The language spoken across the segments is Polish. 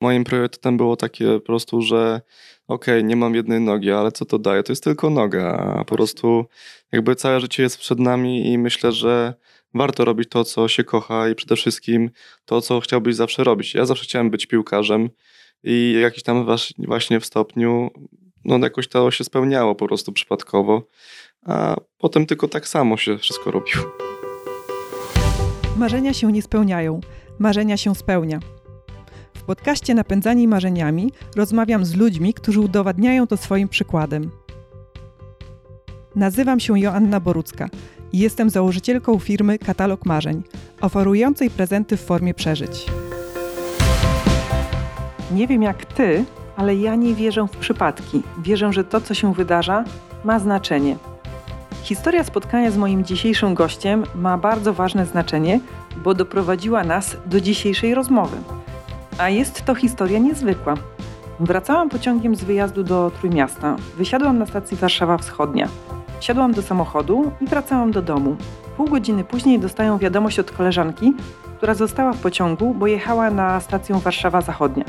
Moim priorytetem było takie po prostu, że okej, okay, nie mam jednej nogi, ale co to daje? To jest tylko noga, a po prostu jakby całe życie jest przed nami i myślę, że warto robić to, co się kocha i przede wszystkim to, co chciałbyś zawsze robić. Ja zawsze chciałem być piłkarzem i jakiś tam właśnie w stopniu, no jakoś to się spełniało po prostu przypadkowo, a potem tylko tak samo się wszystko robiło. Marzenia się nie spełniają, marzenia się spełnia. W podcaście Napędzani Marzeniami rozmawiam z ludźmi, którzy udowadniają to swoim przykładem. Nazywam się Joanna Borucka i jestem założycielką firmy Katalog Marzeń, oferującej prezenty w formie przeżyć. Nie wiem jak ty, ale ja nie wierzę w przypadki. Wierzę, że to, co się wydarza, ma znaczenie. Historia spotkania z moim dzisiejszym gościem ma bardzo ważne znaczenie, bo doprowadziła nas do dzisiejszej rozmowy. A jest to historia niezwykła. Wracałam pociągiem z wyjazdu do Trójmiasta. Wysiadłam na stacji Warszawa Wschodnia. Wsiadłam do samochodu i wracałam do domu. Pół godziny później dostaję wiadomość od koleżanki, która została w pociągu, bo jechała na stację Warszawa Zachodnia.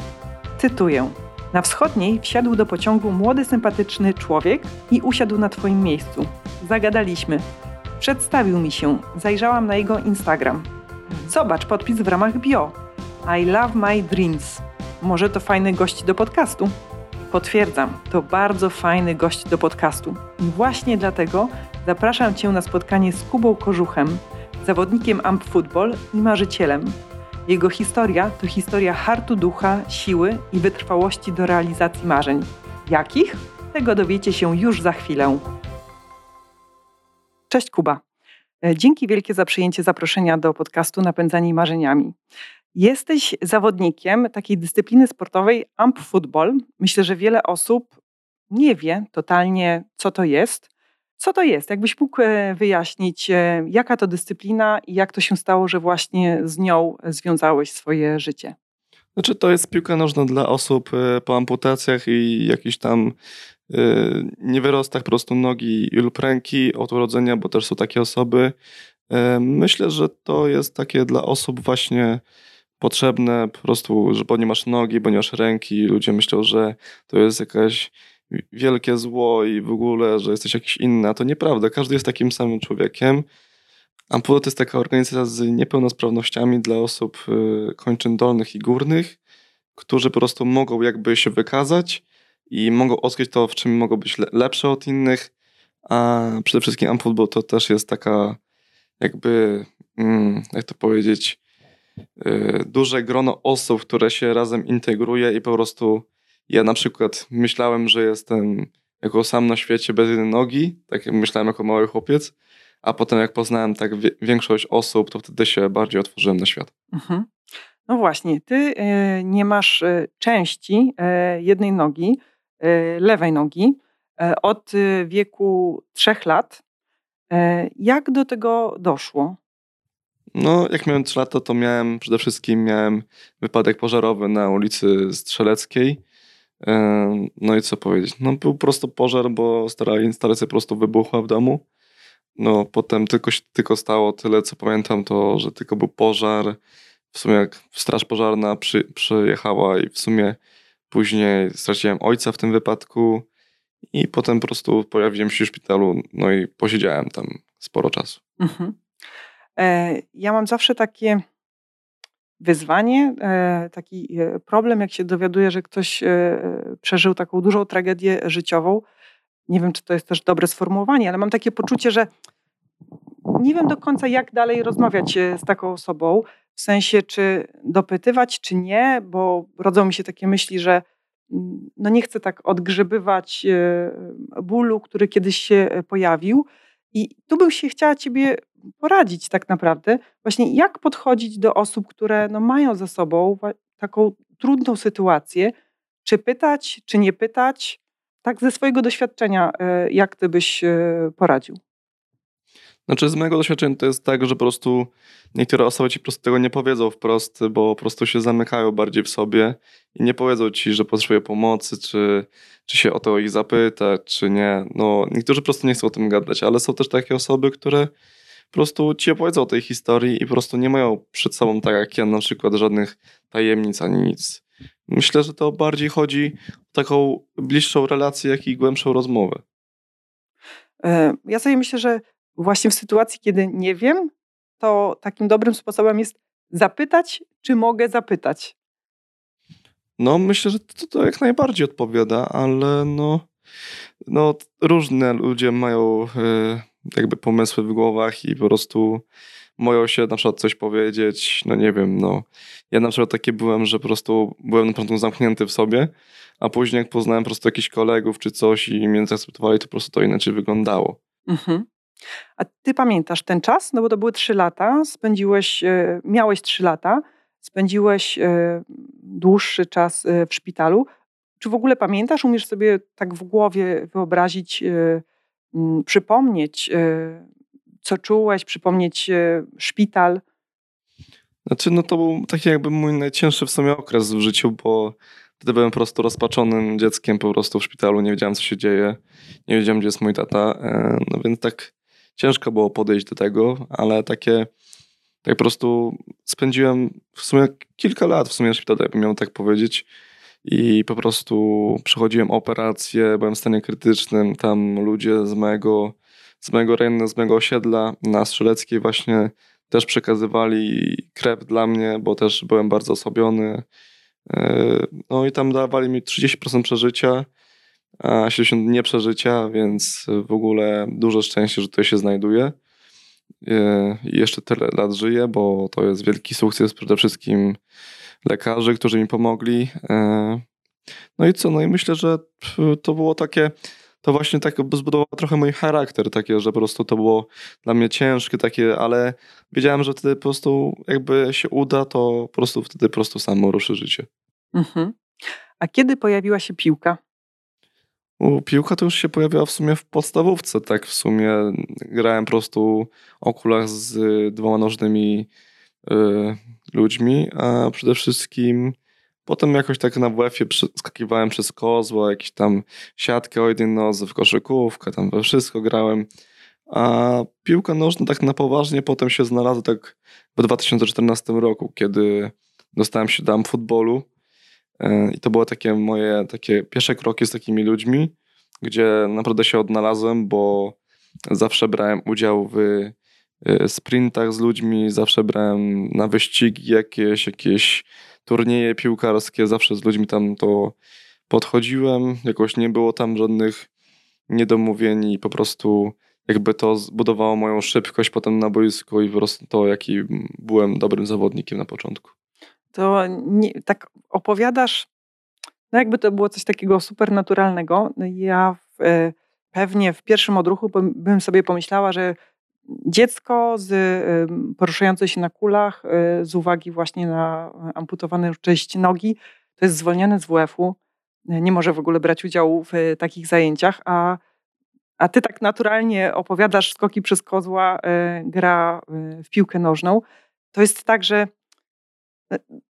Cytuję. Na wschodniej wsiadł do pociągu młody, sympatyczny człowiek i usiadł na Twoim miejscu. Zagadaliśmy. Przedstawił mi się. Zajrzałam na jego Instagram. Zobacz podpis w ramach bio. I love my dreams. Może to fajny gość do podcastu? Potwierdzam, to bardzo fajny gość do podcastu. I właśnie dlatego zapraszam Cię na spotkanie z Kubą Kożuchem, zawodnikiem Amp Football i marzycielem. Jego historia to historia hartu ducha, siły i wytrwałości do realizacji marzeń. Jakich? Tego dowiecie się już za chwilę. Cześć Kuba. E, dzięki wielkie za przyjęcie zaproszenia do podcastu Napędzani Marzeniami. Jesteś zawodnikiem takiej dyscypliny sportowej Amp Football. Myślę, że wiele osób nie wie totalnie, co to jest. Co to jest? Jakbyś mógł e, wyjaśnić, e, jaka to dyscyplina i jak to się stało, że właśnie z nią związałeś swoje życie? Znaczy, to jest piłka nożna dla osób e, po amputacjach i jakichś tam niewyrostach prostu nogi lub ręki od urodzenia, bo też są takie osoby. Myślę, że to jest takie dla osób właśnie potrzebne po prostu, że bo nie masz nogi, bo nie masz ręki. Ludzie myślą, że to jest jakaś wielkie zło i w ogóle, że jesteś jakiś inny, a to nieprawda. Każdy jest takim samym człowiekiem. Ampulo to jest taka organizacja z niepełnosprawnościami dla osób y, kończyn dolnych i górnych, którzy po prostu mogą jakby się wykazać i mogą odkryć to, w czym mogą być lepsze od innych, a przede wszystkim Amputbol to też jest taka jakby, mm, jak to powiedzieć, duże grono osób, które się razem integruje i po prostu ja na przykład myślałem, że jestem jako sam na świecie bez jednej nogi, tak myślałem jako mały chłopiec, a potem jak poznałem tak większość osób, to wtedy się bardziej otworzyłem na świat. Mhm. No właśnie, ty y, nie masz y, części y, jednej nogi, lewej nogi od wieku trzech lat. Jak do tego doszło? No, jak miałem 3 lata, to miałem przede wszystkim miałem wypadek pożarowy na ulicy Strzeleckiej no i co powiedzieć? No był po prostu pożar, bo stara instalacja po prostu wybuchła w domu. No potem tylko, tylko stało tyle, co pamiętam, to że tylko był pożar. W sumie jak straż pożarna przy, przyjechała i w sumie później straciłem ojca w tym wypadku i potem po prostu pojawiłem się w szpitalu, no i posiedziałem tam sporo czasu. Mhm. E, ja mam zawsze takie wyzwanie, e, taki e, problem, jak się dowiaduje, że ktoś przeżył taką dużą tragedię życiową. Nie wiem, czy to jest też dobre sformułowanie, ale mam takie poczucie, że nie wiem do końca, jak dalej rozmawiać z taką osobą. W sensie, czy dopytywać, czy nie, bo rodzą mi się takie myśli, że mm, no nie chcę tak odgrzebywać bólu, który kiedyś się pojawił. I tu bym się chciała Ciebie poradzić tak naprawdę, właśnie jak podchodzić do osób, które no mają za sobą taką trudną sytuację, czy pytać, czy nie pytać, tak ze swojego doświadczenia, e, jak ty byś e, poradził? Znaczy z mojego doświadczenia to jest tak, że po prostu niektóre osoby ci po prostu tego nie powiedzą wprost, bo po prostu się zamykają bardziej w sobie i nie powiedzą ci, że potrzebują pomocy, czy, czy się o to ich zapytać, czy nie. No, niektórzy po prostu nie chcą o tym gadać, ale są też takie osoby, które po prostu ci opowiedzą o tej historii i po prostu nie mają przed sobą, tak jak ja, na przykład żadnych tajemnic ani nic. Myślę, że to bardziej chodzi o taką bliższą relację, jak i głębszą rozmowę. E, ja sobie myślę, że właśnie w sytuacji, kiedy nie wiem, to takim dobrym sposobem jest zapytać, czy mogę zapytać. No, myślę, że to, to jak najbardziej odpowiada, ale no, no różne ludzie mają y, jakby pomysły w głowach i po prostu moją się na przykład coś powiedzieć, no nie wiem, no. Ja na przykład takie byłem, że po prostu byłem na początku zamknięty w sobie, a później jak poznałem po prostu jakichś kolegów czy coś i mnie zaakceptowali, to po prostu to inaczej wyglądało. Mhm. A ty pamiętasz ten czas? No bo to były trzy lata, spędziłeś, e, miałeś trzy lata, spędziłeś e, dłuższy czas e, w szpitalu. Czy w ogóle pamiętasz, umiesz sobie tak w głowie wyobrazić, przypomnieć, co czułeś, przypomnieć szpital? Znaczy, no to był taki jakby mój najcięższy w sumie okres w życiu, bo wtedy byłem po prostu rozpaczonym dzieckiem po prostu w szpitalu, nie wiedziałem co się dzieje, nie wiedziałem gdzie jest mój tata, no więc tak ciężko było podejść do tego, ale takie tak po prostu spędziłem w sumie kilka lat w sumie szpitalu, jakbym miał tak powiedzieć. I po prostu przechodziłem operację, byłem w stanie krytycznym. Tam ludzie z mojego, z mojego rejonu, z mojego osiedla na Strzeleckiej właśnie też przekazywali krew dla mnie, bo też byłem bardzo osłabiony. E, no i tam dawali mi 30% przeżycia a 60 nie przeżycia, więc w ogóle duże szczęście, że tutaj się znajduję. E, I jeszcze tyle lat żyję, bo to jest wielki sukces przede wszystkim lekarzy, którzy mi pomogli. E, no i co? No i myślę, że to było takie, to właśnie tak zbudowało trochę mój charakter, takie, że po prostu to było dla mnie ciężkie, takie, ale wiedziałem, że wtedy po prostu jakby się uda, to po prostu wtedy po prostu samo ruszy życie. Mhm. A kiedy pojawiła się piłka? Piłka to już się pojawiała w sumie w podstawówce, tak w sumie grałem po prostu o kulach z dwoma nożnymi y, ludźmi, a przede wszystkim potem jakoś tak na WF-ie skakiwałem przez kozła, jakieś tam siatkę o jednej nodze, w koszykówkę, tam we wszystko grałem. A piłka nożna tak na poważnie potem się znalazła tak w 2014 roku, kiedy dostałem się do futbolu I to były takie moje takie pierwsze kroki z takimi ludźmi, gdzie naprawdę się odnalazłem, bo zawsze brałem udział w e, sprintach z ludźmi, zawsze brałem na wyścigi jakieś, jakieś turnieje piłkarskie, zawsze z ludźmi tam to podchodziłem. Jakoś nie było tam żadnych niedomówień i po prostu jakby to zbudowało moją szybkość potem na boisku i po prostu to, jaki byłem dobrym zawodnikiem na początku to nie, tak opowiadasz, no jakby to było coś takiego supernaturalnego. No ja w, e, pewnie w pierwszym odruchu bym sobie pomyślała, że dziecko z, poruszające się na kulach e, z uwagi właśnie na amputowaną część nogi, to jest zwolnione z WF-u, nie może w ogóle brać udziału w takich zajęciach, a, a ty tak naturalnie opowiadasz skoki przez kozła, e, gra w piłkę nożną. To jest tak, że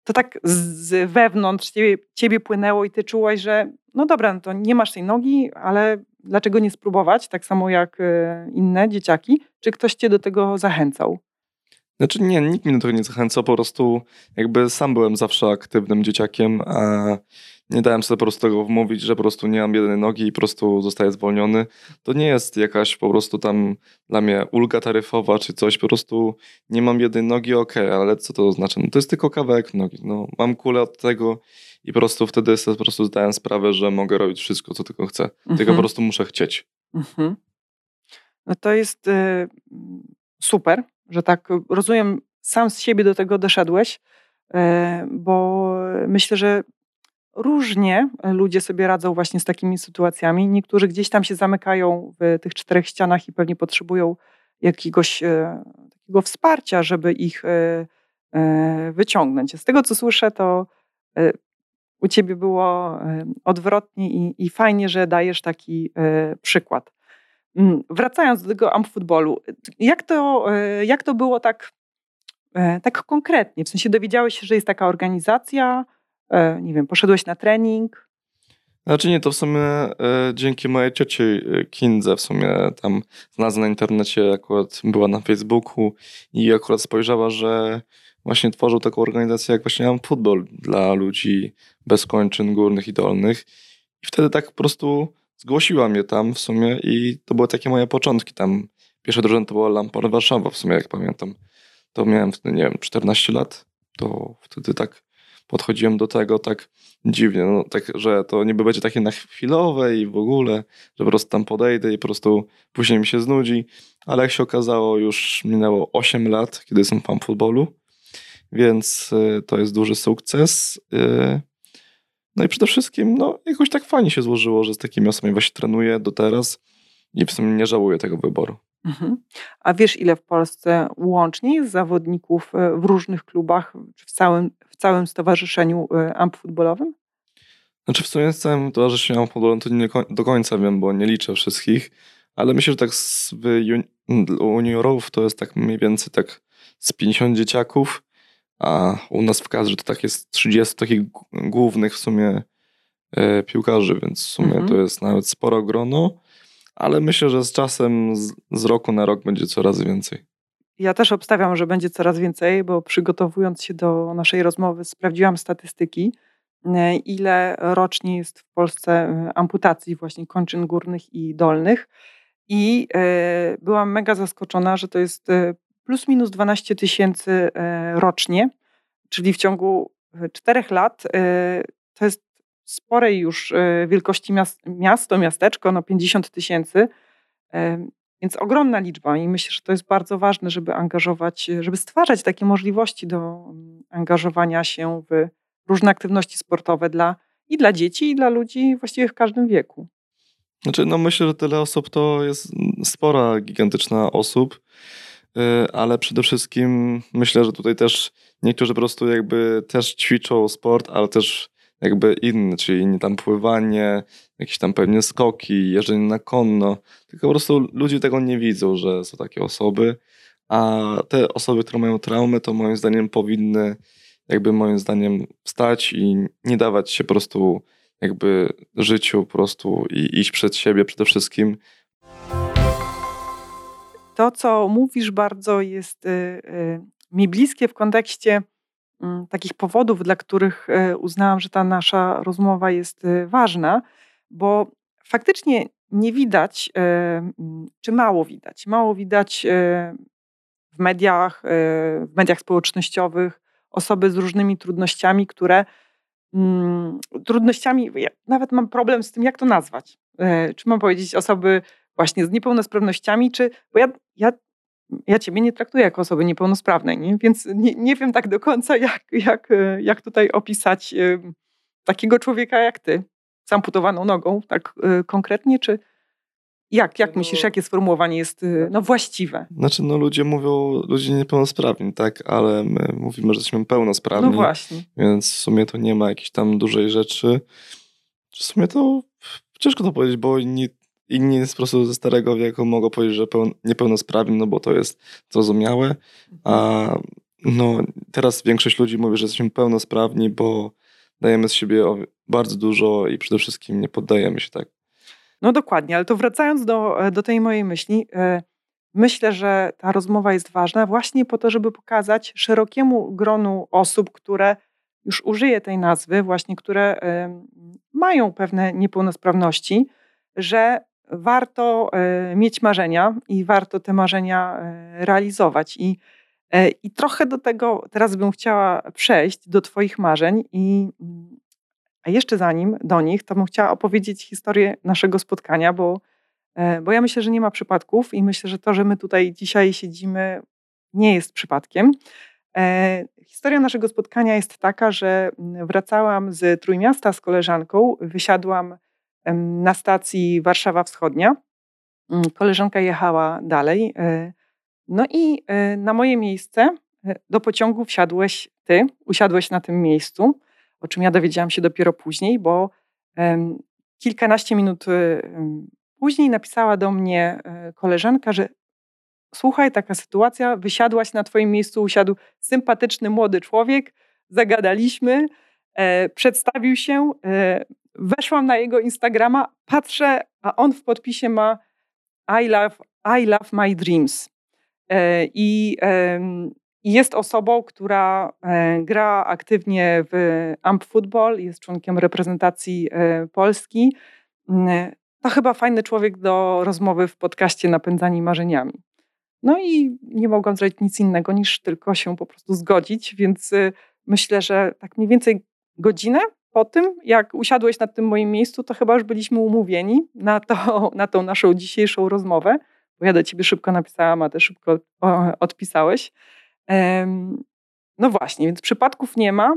to tak z wewnątrz ciebie, ciebie płynęło i ty czułaś, że no dobra, no to nie masz tej nogi, ale dlaczego nie spróbować, tak samo jak e, inne dzieciaki? Czy ktoś cię do tego zachęcał? Znaczy nie, nikt mnie do tego nie zachęcał, po prostu jakby sam byłem zawsze aktywnym dzieciakiem, a nie dałem sobie po prostu tego wmówić, że po prostu nie mam jednej nogi i po prostu zostaję zwolniony. To nie jest jakaś po prostu tam dla mnie ulga taryfowa czy coś, po prostu nie mam jednej nogi, okej, okay, ale co to oznacza? No to jest tylko kawałek nogi, no mam kulę od tego i po prostu wtedy sobie po prostu zdałem sprawę, że mogę robić wszystko, co tylko chcę, mhm. tylko po prostu muszę chcieć. Mhm. No to jest y, super, że tak rozumiem, sam z siebie do tego doszedłeś, y, bo myślę, że różnie ludzie sobie radzą właśnie z takimi sytuacjami. Niektórzy gdzieś tam się zamykają w tych czterech ścianach i pewnie potrzebują jakiegoś e, takiego wsparcia, żeby ich e, e, wyciągnąć. Z tego, co słyszę, to u ciebie było odwrotnie i, i fajnie, że dajesz taki przykład. Mm, wracając do tego amfutbolu, jak to, jak to było tak, tak konkretnie? W sensie dowiedziałeś się, że jest taka organizacja, nie wiem, poszedłeś na trening? Znaczy nie, to w sumie e, dzięki mojej cioci e, Kindze w sumie tam znalazła na internecie, akurat była na Facebooku i akurat spojrzała, że właśnie tworzył taką organizację jak właśnie Am Football dla ludzi bez kończyn górnych i dolnych. I wtedy tak po prostu zgłosiła mnie tam w sumie i to były takie moje początki tam. Pierwsza drużyna to była Lampor Warszawa w sumie, jak pamiętam. To miałem wtedy, nie wiem, 14 lat. To wtedy tak podchodziłem do tego tak dziwnie, no, tak, że to niby będzie takie na chwilowe i w ogóle, że po prostu tam podejdę i po prostu później mi się znudzi, ale jak się okazało już minęło 8 lat, kiedy jestem fan futbolu, więc y, to jest duży sukces. Y, no i przede wszystkim, no jakoś tak fajnie się złożyło, że z takimi osobami właśnie trenuję do teraz i w sumie nie żałuję tego wyboru. Mhm. A wiesz, ile w Polsce łącznie jest zawodników y, w różnych klubach, czy w całym, w całym stowarzyszeniu AMP futbolowym? Znaczy w sumie z całym towarzyszeniem futbolowym to nie do końca wiem, bo nie liczę wszystkich, ale myślę, że tak z, juniorów to jest tak mniej więcej tak z 50 dzieciaków, a u nas w kadrze to tak jest 30 takich głównych w sumie e, piłkarzy, więc w sumie mhm. to jest nawet sporo grono, ale myślę, że z czasem z, z roku na rok będzie coraz więcej. Ja też obstawiam, że będzie coraz więcej, bo przygotowując się do naszej rozmowy, sprawdziłam statystyki, e, ile rocznie jest w Polsce e, amputacji właśnie kończyn górnych i dolnych. I byłam mega zaskoczona, że to jest plus minus 12 tysięcy e, rocznie, czyli w ciągu e, czterech lat e, to jest sporej już wielkości miasto, miasteczko, no 50 tysięcy, więc ogromna liczba i myślę, że to jest bardzo ważne, żeby angażować, żeby stwarzać takie możliwości do mm, angażowania się w różne aktywności sportowe dla, i dla dzieci, i dla ludzi właściwie w każdym wieku. Znaczy, no myślę, że tyle osób to jest spora, gigantyczna osób. Y, ale przede wszystkim myślę, że tutaj też niektórzy po prostu jakby też ćwiczą sport, ale też jakby inny, czyli tam pływanie, jakieś tam pewnie skoki, jeżdżenie na konno, tylko po prostu ludzie tego nie widzą, że są takie osoby, a te osoby, które mają traumy, to moim zdaniem powinny jakby moim zdaniem wstać i nie dawać się po prostu jakby życiu po prostu i iść przed siebie przede wszystkim, to, co mówisz, bardzo jest y, y, mi bliskie w kontekście takich powodów, dla których y, uznałam, że ta nasza rozmowa jest ważna, bo faktycznie nie widać, mm, czy mało widać, mało widać w mediach, w mediach społecznościowych osoby z różnymi trudnościami, które mm, trudnościami, ja nawet mam problem z tym, jak to nazwać. Czy mam powiedzieć osoby właśnie z niepełnosprawnościami, czy, bo ja, ja, ja ciebie nie traktuję jako osoby niepełnosprawnej, nie? więc nie, nie wiem tak do końca, jak, jak, jak tutaj opisać takiego człowieka jak ty, z amputowaną nogą, tak y, konkretnie, czy jak, jak no, myślisz, jakie sformułowanie jest no, właściwe? Znaczy, no ludzie mówią, ludzie niepełnosprawni, tak, ale my mówimy, że jesteśmy pełnosprawni. No właśnie. Więc w sumie to nie ma jakiejś tam dużej rzeczy. W sumie to ciężko to powiedzieć, bo nie, Inni z prostu ze starego wieku mogą powiedzieć, że pełn, niepełnosprawni, no bo to jest zrozumiałe. A no, teraz większość ludzi mówi, że jesteśmy pełnosprawni, bo dajemy z siebie bardzo dużo i przede wszystkim nie poddajemy się tak. No dokładnie, ale to wracając do, do tej mojej myśli, e, myślę, że ta rozmowa jest ważna właśnie po to, żeby pokazać szerokiemu gronu osób, które już użyję tej nazwy, właśnie które mają pewne niepełnosprawności, że warto e, mieć marzenia i warto te marzenia e, realizować. I, e, I trochę do tego teraz bym chciała przejść, do Twoich marzeń. I, a jeszcze zanim do nich, to bym chciała opowiedzieć historię naszego spotkania, bo, bo ja myślę, że nie ma przypadków i myślę, że to, że my tutaj dzisiaj siedzimy, nie jest przypadkiem. historia naszego spotkania jest taka, że mm, wracałam z Trójmiasta z koleżanką, wysiadłam na stacji Warszawa Wschodnia. Mm, koleżanka jechała dalej. E, no i e, na moje miejsce e, do pociągu wsiadłeś ty, usiadłeś na tym miejscu, o czym ja dowiedziałam się dopiero później, bo kilkanaście minut później napisała do mnie koleżanka, że słuchaj, taka sytuacja, wysiadłaś na twoim miejscu, usiadł sympatyczny młody człowiek, zagadaliśmy, przedstawił się, Weszłam na jego Instagrama, patrzę, a on w podpisie ma I love, I love my dreams. E, I, jest osobą, która e, gra aktywnie w Amp Football, jest członkiem reprezentacji e, Polski. Mm, to chyba fajny człowiek do rozmowy w podcaście Napędzani Marzeniami. No i nie mogłam zrobić nic innego niż tylko się po prostu zgodzić, więc y, myślę, że tak mniej więcej godzinę po tym, jak usiadłeś na tym moim miejscu, to chyba już byliśmy umówieni na, to, na tą naszą dzisiejszą rozmowę, bo ja do ciebie szybko napisałam, a ty szybko odpisałeś. No właśnie, więc przypadków nie ma.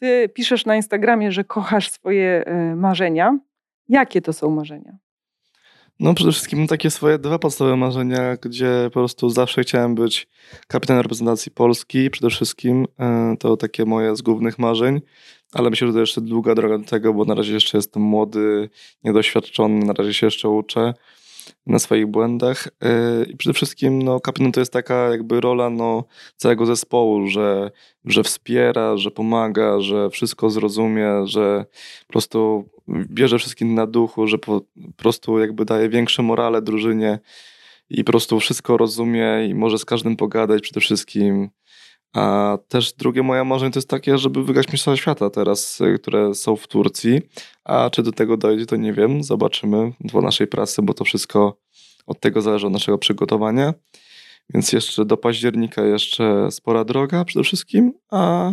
Ty piszesz na Instagramie, że kochasz swoje e, marzenia. Jakie to są marzenia? No przede wszystkim takie swoje dwa podstawowe marzenia, gdzie po prostu zawsze chciałem być kapitanem reprezentacji Polski. Przede wszystkim e, to takie moje z głównych marzeń, ale myślę, że to jeszcze długa droga do tego, bo na razie jeszcze jestem młody, niedoświadczony, na razie się jeszcze uczę na swoich błędach. E, I przede wszystkim no, kapitan to jest taka jakby rola no, całego zespołu, że, że wspiera, że pomaga, że wszystko zrozumie, że po prostu bierze wszystkim na duchu, że po, prostu jakby daje większe morale drużynie i po prostu wszystko rozumie i może z każdym pogadać przede wszystkim. A też drugie moje marzenie to jest takie, żeby wygrać Mistrzostwa Świata teraz, y, które są w Turcji. A czy do tego dojdzie, to nie wiem. Zobaczymy do naszej pracy, bo to wszystko od tego zależy od naszego przygotowania. Więc jeszcze do października jeszcze spora droga przede wszystkim, a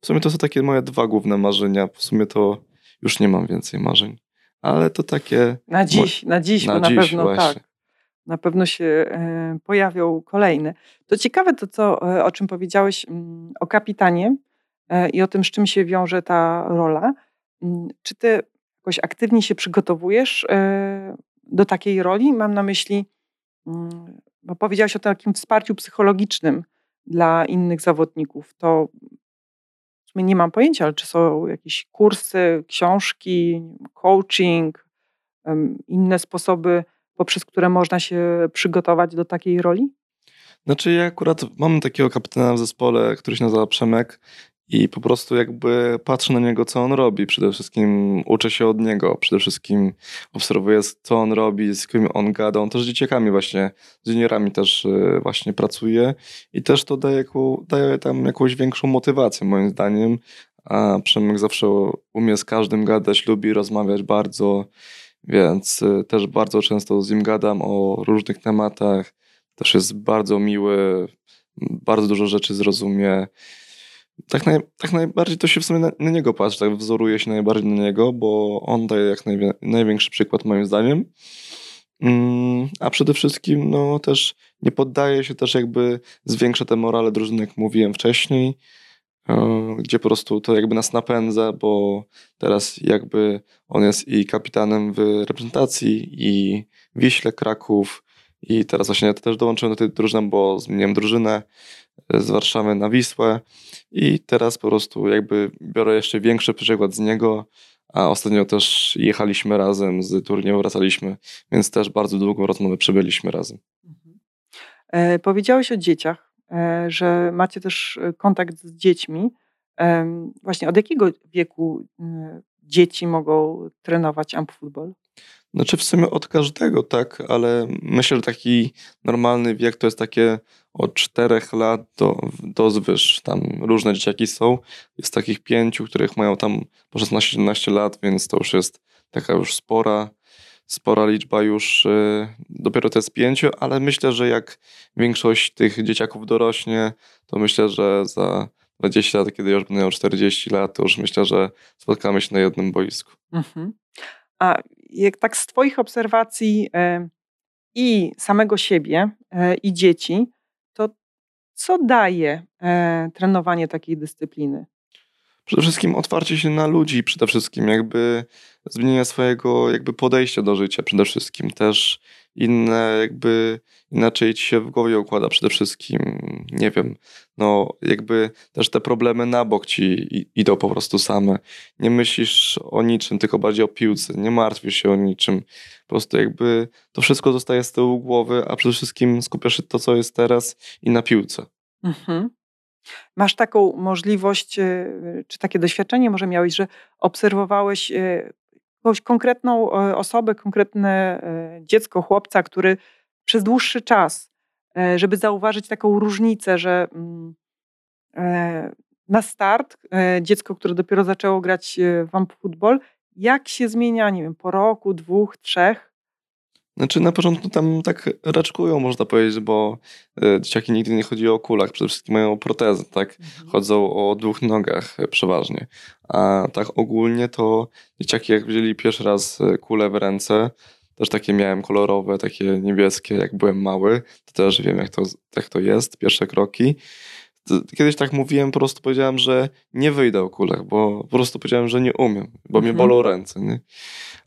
w sumie to są takie moje dwa główne marzenia. W sumie to już nie mam więcej marzeń. Ale to takie... Na dziś, na dziś, na, dziś na pewno właśnie. tak na pewno się e, pojawią kolejne. To ciekawe to, co, e, o czym powiedziałeś mm, o kapitanie e, i o tym, z czym się wiąże ta rola. Mm, czy ty jakoś aktywnie się przygotowujesz do takiej roli? Mam na myśli, mm, bo powiedziałeś o takim wsparciu psychologicznym dla innych zawodników. To w sumie nie mam pojęcia, ale czy są jakieś kursy, książki, coaching, inne sposoby poprzez które można się przygotować do takiej roli? Znaczy ja akurat mam takiego kapitana w zespole, który się nazywa Przemek i po prostu jakby patrzę na niego, co on robi. Przede wszystkim uczę się od niego. Przede wszystkim obserwuję, co on robi, z kim on gada. On też z dzieciakami właśnie, z juniorami też y, właśnie pracuje i też to daje, daje tam jakąś większą motywację moim zdaniem. A Przemek zawsze umie z każdym gadać, lubi rozmawiać bardzo więc y, też bardzo często z nim gadam o różnych tematach. Też jest bardzo miły, bardzo dużo rzeczy zrozumie. Tak, naj, tak najbardziej to się w sumie na, na, niego patrzy, tak wzoruje się najbardziej na niego, bo on daje jak najwie, największy przykład moim zdaniem. Mm, a przede wszystkim no też nie poddaje się też jakby zwiększa te morale drużyny, jak mówiłem wcześniej. E, gdzie po prostu to jakby nas napędza, bo teraz jakby on jest i kapitanem w reprezentacji i Wiśle Kraków i teraz właśnie ja też dołączyłem do tej drużyny, bo zmieniłem drużynę z Warszawy na Wisłę i teraz po prostu jakby biorę jeszcze większy przykład z niego, a ostatnio też jechaliśmy razem z turnieju, wracaliśmy, więc też bardzo długą rozmowę przebyliśmy razem. Mhm. E, powiedziałeś o dzieciach. E, że macie też e, kontakt z dziećmi. Właśnie od jakiego wieku dzieci mogą trenować amp? Znaczy w sumie od każdego, tak, ale myślę, że taki normalny wiek to jest takie od 4 lat do, do zwyż. Tam różne dzieciaki są. Jest takich pięciu, których mają tam po 16-17 lat, więc to już jest taka już spora spora liczba już, y, dopiero to jest pięciu, ale myślę, że jak większość tych dzieciaków dorośnie, to myślę, że za 20 lat, kiedy już będę miał 40 lat, to już myślę, że spotkamy się na jednym boisku. Mhm. A jak tak z Twoich obserwacji e, i samego siebie, e, i dzieci, to co daje trenowanie takiej dyscypliny? Przede wszystkim otwarcie się na ludzi, przede wszystkim jakby zmienienie swojego jakby podejścia do życia, przede wszystkim też inne jakby inaczej ci się w głowie układa przede wszystkim, nie wiem, no jakby też te problemy na bok ci idą po prostu same. Nie myślisz o niczym, tylko bardziej o piłce, nie martwisz się o niczym. Po prostu jakby to wszystko zostaje z tyłu głowy, a przede wszystkim skupiasz się to, co jest teraz i na piłce. Mhm. Masz taką możliwość, y, czy takie doświadczenie może miałeś, że obserwowałeś y, jakąś konkretną e, osobę, konkretne e, dziecko, chłopca, który przez dłuższy czas e, żeby zauważyć taką różnicę, że mm, e, na start dziecko, które dopiero zaczęło grać w Football, jak się zmienia, nie wiem, po roku, dwóch, trzech, znaczy na początku tam tak raczkują, można powiedzieć, bo e, dzieciaki nigdy nie chodzi o kulach, przede wszystkim mają protezy, tak? Mhm. Chodzą o dwóch nogach e, przeważnie. A tak ogólnie to dzieciaki jak wzięli pierwszy raz e, kulę w ręce, też takie miałem kolorowe, takie niebieskie, jak byłem mały, to też wiem jak to, jak to jest, pierwsze kroki. Kiedyś tak mówiłem, po prostu powiedziałem, że nie wyjdę o kulach, bo po prostu powiedziałem, że nie umiem, bo mhm. mnie bolą ręce. Nie?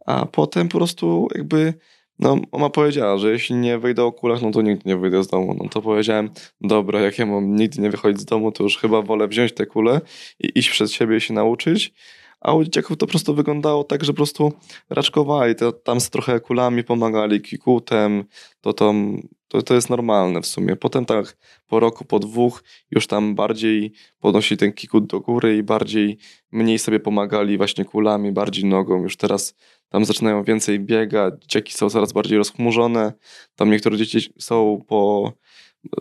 A potem po prostu jakby no, mama powiedziała, że jeśli nie wyjdę o kulach, no to nigdy nie wyjdę z domu. No to powiedziałem, dobra, jak ja mam nigdy nie wychodzić z domu, to już chyba wolę wziąć te kule i iść przed siebie i się nauczyć. A u dzieciaków to po prostu wyglądało tak, że po prostu raczkowali, to, tam z trochę kulami pomagali, kikutem, to tam to, to jest normalne w sumie. Potem tak po roku, po dwóch już tam bardziej podnosi ten kikut do góry i bardziej mniej sobie pomagali właśnie kulami, bardziej nogą. Już teraz tam zaczynają więcej biegać, dzieciaki są coraz bardziej rozchmurzone. Tam niektóre dzieci są po,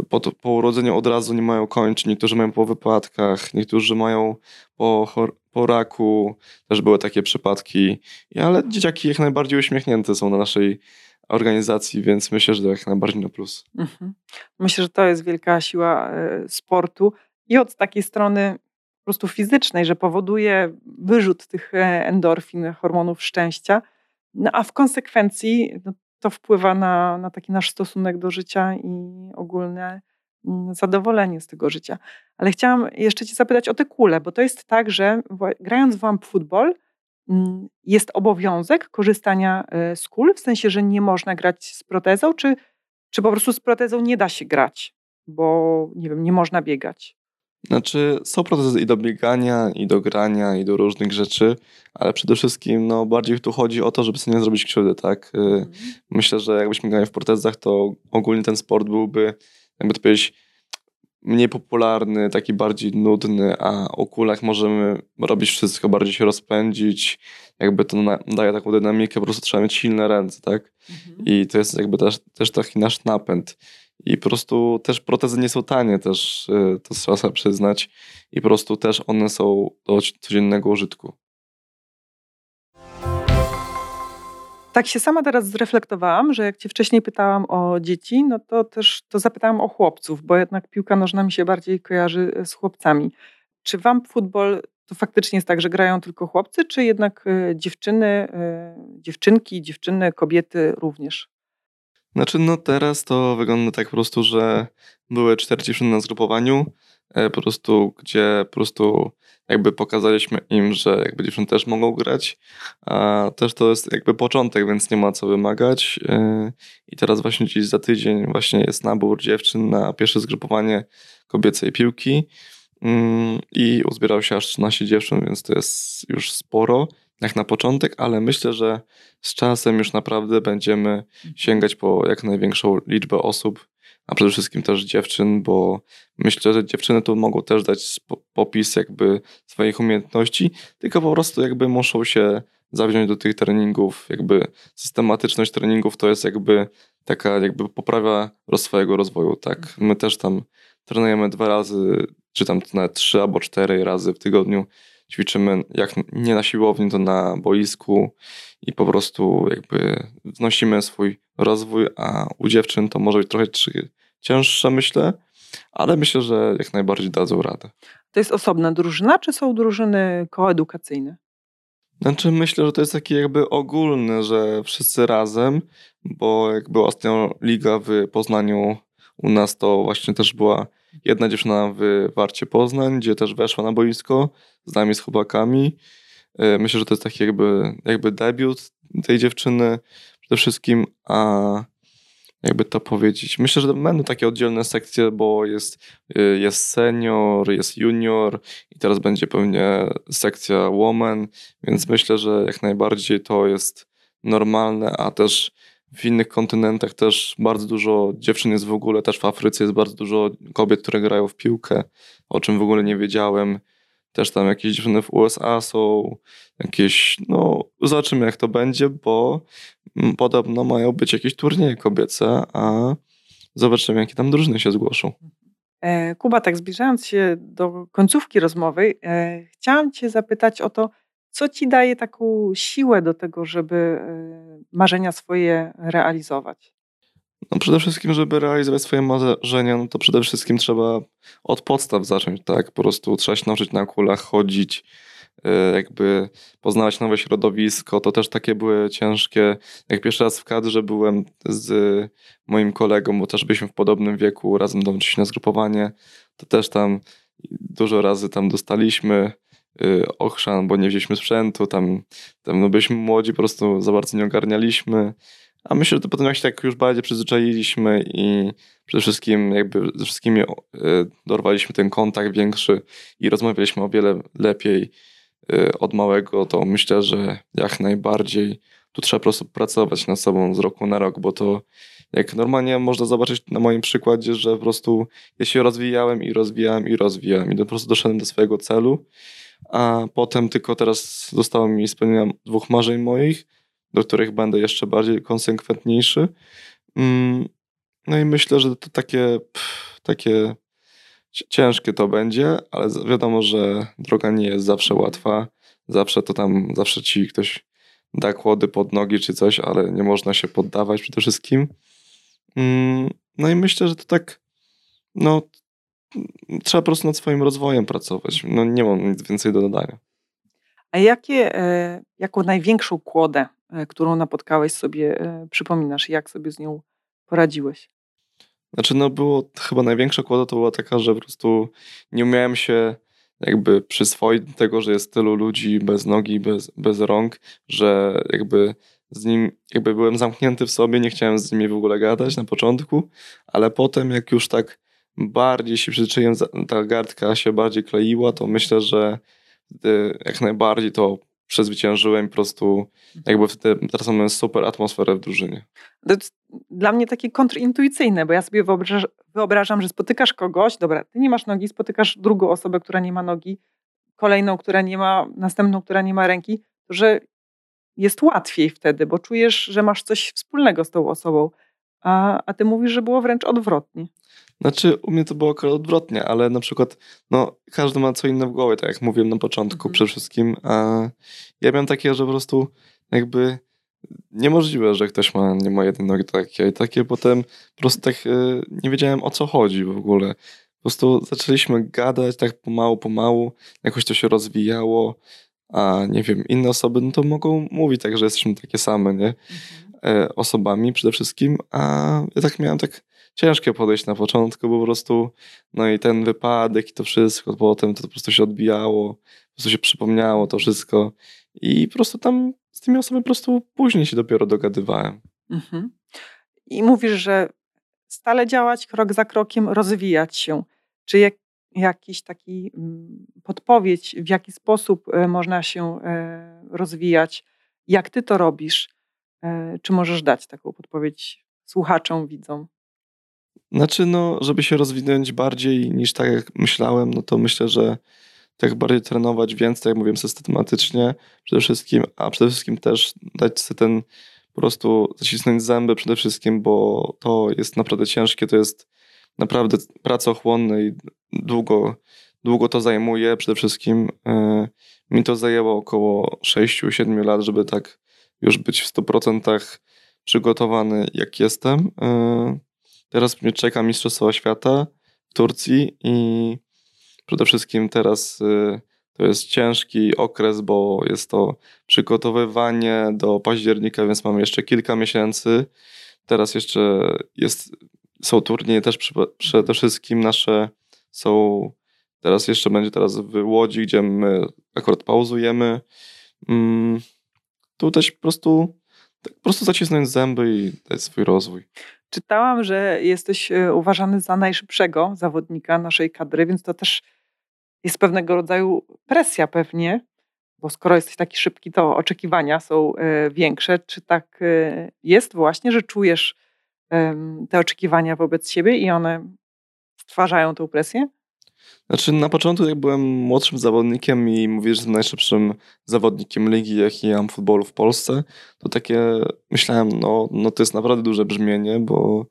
po, po urodzeniu od razu nie mają kończyń, niektórzy mają po wypadkach, niektórzy mają po, po raku. Też były takie przypadki, ale dzieciaki jak najbardziej uśmiechnięte są na naszej organizacji, więc myślę, że to jak najbardziej na plus. Mhm. Myślę, że to jest wielka siła e, sportu i od takiej strony po prostu fizycznej, że powoduje wyrzut tych e, endorfin, hormonów szczęścia, no a w konsekwencji no, to wpływa na, na taki nasz stosunek do życia i ogólne mm, zadowolenie z tego życia. Ale chciałam jeszcze Cię zapytać o te kule, bo to jest tak, że grając w mm, jest obowiązek korzystania e, z kul, w sensie, że nie można grać z protezą, czy, czy po prostu z protezą nie da się grać, bo nie wiem, nie można biegać. Znaczy, są procezy i do biegania, i do grania, i do różnych rzeczy, ale przede wszystkim no, bardziej tu chodzi o to, żeby sobie nie zrobić krzywdy, tak? Mm. Myślę, że jakbyśmy grali w protezach, to ogólnie ten sport byłby, jakby to powiedzieć, mniej popularny, taki bardziej nudny, a o kulach możemy robić wszystko, bardziej się rozpędzić, jakby to daje taką dynamikę, po prostu trzeba mieć silne ręce, tak? Mhm. I to jest jakby też, też taki nasz napęd. I po prostu też protezy nie są tanie, też y, to trzeba sobie przyznać. I po prostu też one są do codziennego użytku. Tak się sama teraz zreflektowałam, że jak cię wcześniej pytałam o dzieci, no to też to zapytałam o chłopców, bo jednak piłka nożna mi się bardziej kojarzy e, z chłopcami. Czy wam futbol to faktycznie jest tak, że grają tylko chłopcy, czy jednak e, dziewczyny, e, dziewczynki, dziewczyny, kobiety również? Znaczy, no teraz to wygląda tak po prostu, że były cztery dziewczyny na zgrupowaniu, po prostu, gdzie po prostu jakby pokazaliśmy im, że jakby dziewczyny też mogą grać, a też to jest jakby początek, więc nie ma co wymagać. E, i teraz właśnie dziś za tydzień właśnie jest nabór dziewczyn na pierwsze zgrupowanie kobiecej piłki. Mm, i uzbierał się aż 13 dziewczyn, więc to jest już sporo jak na początek, ale myślę, że z czasem już naprawdę będziemy sięgać po jak największą liczbę osób, a przede wszystkim też dziewczyn, bo myślę, że dziewczyny tu mogą też dać popis jakby swoich umiejętności, tylko po prostu jakby muszą się zawziąć do tych treningów, jakby systematyczność treningów to jest jakby taka jakby poprawia swojego rozwoju, tak. My też tam trenujemy dwa razy, czy tam trzy albo cztery razy w tygodniu ćwiczymy jak nie na siłowni, to na boisku i po prostu jakby wnosimy swój rozwój, a u dziewczyn to może być trochę cięższe, myślę, ale myślę, że jak najbardziej dadzą radę. To jest osobna drużyna, czy są drużyny koedukacyjne? Znaczy myślę, że to jest taki jakby ogólny, że wszyscy razem, bo jak była ostatnio liga w Poznaniu u nas, to właśnie też była jedna dziewczyna w Warcie Poznań, gdzie też weszła na boisko z nami, z chłopakami. E, myślę, że to jest taki jakby, jakby debiut tej dziewczyny przede wszystkim, a jakby to powiedzieć. Myślę, że będą takie oddzielne sekcje, bo jest, e, jest senior, jest junior i teraz będzie pewnie sekcja woman, więc myślę, że jak najbardziej to jest normalne, a też w innych kontynentach też bardzo dużo dziewczyn jest w ogóle, też w Afryce jest bardzo dużo kobiet, które grają w piłkę, o czym w ogóle nie wiedziałem. Też tam jakieś dziewczyny w USA są, jakieś, no zobaczymy jak to będzie, bo podobno mają być jakieś turnieje kobiece, a zobaczymy, jakie tam drużyny się zgłoszą. E, Kuba, tak zbliżając się do końcówki rozmowy, e, chciałam Cię zapytać o to, co Ci daje taką siłę do tego, żeby e, marzenia swoje realizować? No przede wszystkim, żeby realizować swoje marzenia, no to przede wszystkim trzeba od podstaw zacząć, tak? Po prostu trzeba się nauczyć na kulach chodzić, jakby poznawać nowe środowisko. To też takie były ciężkie. Jak pierwszy raz w kadrze byłem z moim kolegą, bo też byliśmy w podobnym wieku, razem dołączyliśmy na zgrupowanie, to też tam dużo razy tam dostaliśmy ochrzan, bo nie wzięliśmy sprzętu, tam, tam no byliśmy młodzi, po prostu za bardzo nie ogarnialiśmy. A myślę, że to potem jak się tak już bardziej przyzwyczailiśmy i przede wszystkim jakby ze wszystkimi dorwaliśmy ten kontakt większy i rozmawialiśmy o wiele lepiej Y, od małego, to myślę, że jak najbardziej tu trzeba po prostu pracować nad sobą z roku na rok, bo to jak normalnie można zobaczyć na moim przykładzie, że po prostu ja się rozwijałem i rozwijałem i rozwijałem i po prostu doszedłem do swojego celu, a potem tylko teraz zostało mi spełnienia dwóch marzeń moich, do których będę jeszcze bardziej konsekwentniejszy. Mm, no i myślę, że to takie, takie ciężkie to będzie, ale wiadomo, że droga nie jest zawsze łatwa. Zawsze to tam, zawsze ci ktoś da kłody pod nogi czy coś, ale nie można się poddawać przede wszystkim. Mm, no i myślę, że to tak, no, trzeba po prostu nad swoim rozwojem pracować. No nie mam nic więcej do dodania. A jakie, e, jaką największą kłodę, e, którą napotkałeś sobie, e, przypominasz? Jak sobie z nią poradziłeś? Znaczy, no było chyba największa kłoda to była taka, że po prostu nie umiałem się jakby przyswoić do tego, że jest tylu ludzi bez nogi, bez, bez rąk, że jakby z nim, jakby byłem zamknięty w sobie, nie chciałem z nimi w ogóle gadać na początku, ale potem jak już tak bardziej się przyczyniłem, ta gardka się bardziej kleiła, to myślę, że jak najbardziej to przezwyciężyłem po prostu jakby wtedy, teraz mamy super atmosferę w drużynie. To jest dla mnie takie kontrintuicyjne, bo ja sobie wyobrażam, wyobrażam, że spotykasz kogoś, dobra, ty nie masz nogi, spotykasz drugą osobę, która nie ma nogi, kolejną, która nie ma, następną, która nie ma ręki, to że jest łatwiej wtedy, bo czujesz, że masz coś wspólnego z tą osobą, a, a ty mówisz, że było wręcz odwrotnie. Znaczy, u mnie to było akurat odwrotnie, ale na przykład, no, każdy ma co inne w głowie, tak jak mówiłem na początku, mhm. przede wszystkim. A ja miałem takie, że po prostu jakby niemożliwe, że ktoś ma, nie ma jednej nogi takie i takie. Potem po prostu tak e, nie wiedziałem o co chodzi w ogóle. Po prostu zaczęliśmy gadać tak pomału, pomału, jakoś to się rozwijało, a nie wiem, inne osoby no to mogą mówić tak, że jesteśmy takie same, nie? E, osobami przede wszystkim, a ja tak miałem tak ciężkie podejść na początku, po prostu no i ten wypadek i to wszystko, potem to po prostu się odbijało, po prostu się przypomniało to wszystko i po prostu tam z tymi osobami po prostu później się dopiero dogadywałem. Mhm. I mówisz, że stale działać krok za krokiem, rozwijać się. Czy jak, jakiś taki mm, podpowiedź, w jaki sposób e, można się e, rozwijać, jak ty to robisz? E, czy możesz dać taką podpowiedź słuchaczom, widzom? Znaczy, no, żeby się rozwinąć bardziej niż tak jak myślałem, no to myślę, że tak bardziej trenować więcej, jak mówiłem, systematycznie przede wszystkim, a przede wszystkim też dać sobie ten po prostu zacisnąć zęby przede wszystkim, bo to jest naprawdę ciężkie, to jest naprawdę pracochłonne i długo, długo to zajmuje. Przede wszystkim yy, mi to zajęło około 6-7 lat, żeby tak już być w 100% przygotowany jak jestem. Yy, teraz mnie czeka Mistrzostwo Świata w Turcji i Przede wszystkim teraz y, to jest ciężki okres, bo jest to przygotowywanie do października, więc mamy jeszcze kilka miesięcy. Teraz jeszcze jest, są turnieje też przede wszystkim nasze są, teraz jeszcze będzie teraz w Łodzi, gdzie my akurat pauzujemy. Mm, tu też po prostu, tak po prostu zacisnąć zęby i dać swój rozwój. Czytałam, że jesteś e, uważany za najszybszego zawodnika naszej kadry, więc to też jest pewnego rodzaju presja pewnie, bo skoro jesteś taki szybki, to oczekiwania są e, większe. Czy tak e, jest właśnie, że czujesz te oczekiwania wobec siebie i one stwarzają tę presję? Znaczy na początku jak byłem młodszym zawodnikiem i mówię, że jestem najszybszym zawodnikiem ligi, jaki mam futbolu w Polsce, to takie myślałem, no, no to jest naprawdę duże brzmienie, bo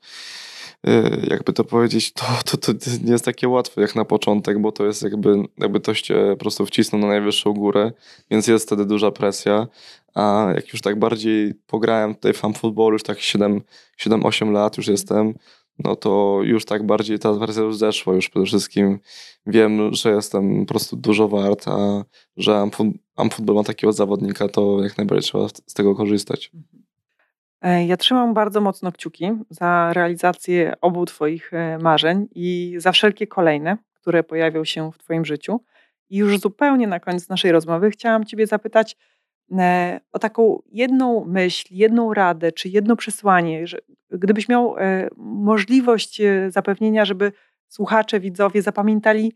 jakby to powiedzieć, to, to, to nie jest takie łatwe jak na początek, bo to jest jakby, jakby ktoś po prostu wcisnął na najwyższą górę, więc jest wtedy duża presja, a jak już tak bardziej pograłem tutaj fan football, już tak 7-8 lat już jestem, no to już tak bardziej ta wersja już zeszła. Już przede wszystkim wiem, że jestem po prostu dużo wart, a że Amfootball ma takiego zawodnika, to jak najbardziej trzeba z tego korzystać. E, ja trzymam bardzo mocno kciuki za realizację obu Twoich e, marzeń i za wszelkie kolejne, które pojawią się w Twoim życiu. I już zupełnie na koniec naszej rozmowy chciałam Ciebie zapytać o taką jedną myśl, jedną radę czy jedno przesłanie, że gdybyś miał możliwość zapewnienia, żeby słuchacze, widzowie zapamiętali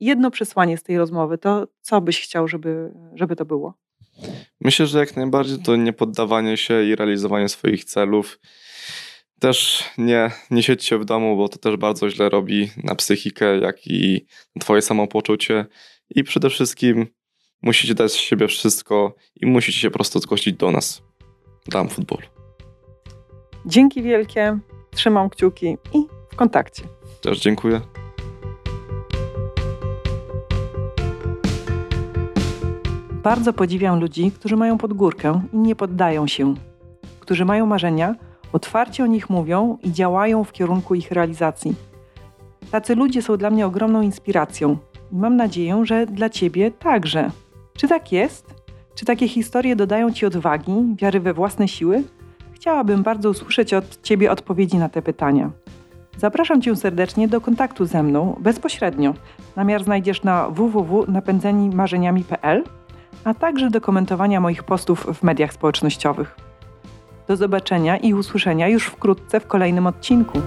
jedno przesłanie z tej rozmowy, to co byś chciał, żeby, żeby to było? Myślę, że jak najbardziej to nie poddawanie się i realizowanie swoich celów. Też nie, nie siedźcie w domu, bo to też bardzo źle robi na psychikę, jak i twoje samopoczucie. I przede wszystkim musicie dać z siebie wszystko i musicie się po prostu zgłosić do nas. Dam futbol. Dzięki wielkie, trzymam kciuki i w kontakcie. Też dziękuję. Bardzo podziwiam ludzi, którzy mają podgórkę i nie poddają się, którzy mają marzenia, otwarcie o nich mówią i działają w kierunku ich realizacji. Tacy ludzie są dla mnie ogromną inspiracją i mam nadzieję, że dla Ciebie także. Czy tak jest? Czy takie historie dodają Ci odwagi, wiary we własne siły? Chciałabym bardzo usłyszeć od Ciebie odpowiedzi na te pytania. Zapraszam Cię serdecznie do kontaktu ze mną bezpośrednio. Namiar znajdziesz na www.napędzenimarzeniami.pl a także do komentowania moich postów w mediach społecznościowych. Do zobaczenia i usłyszenia już wkrótce w kolejnym odcinku.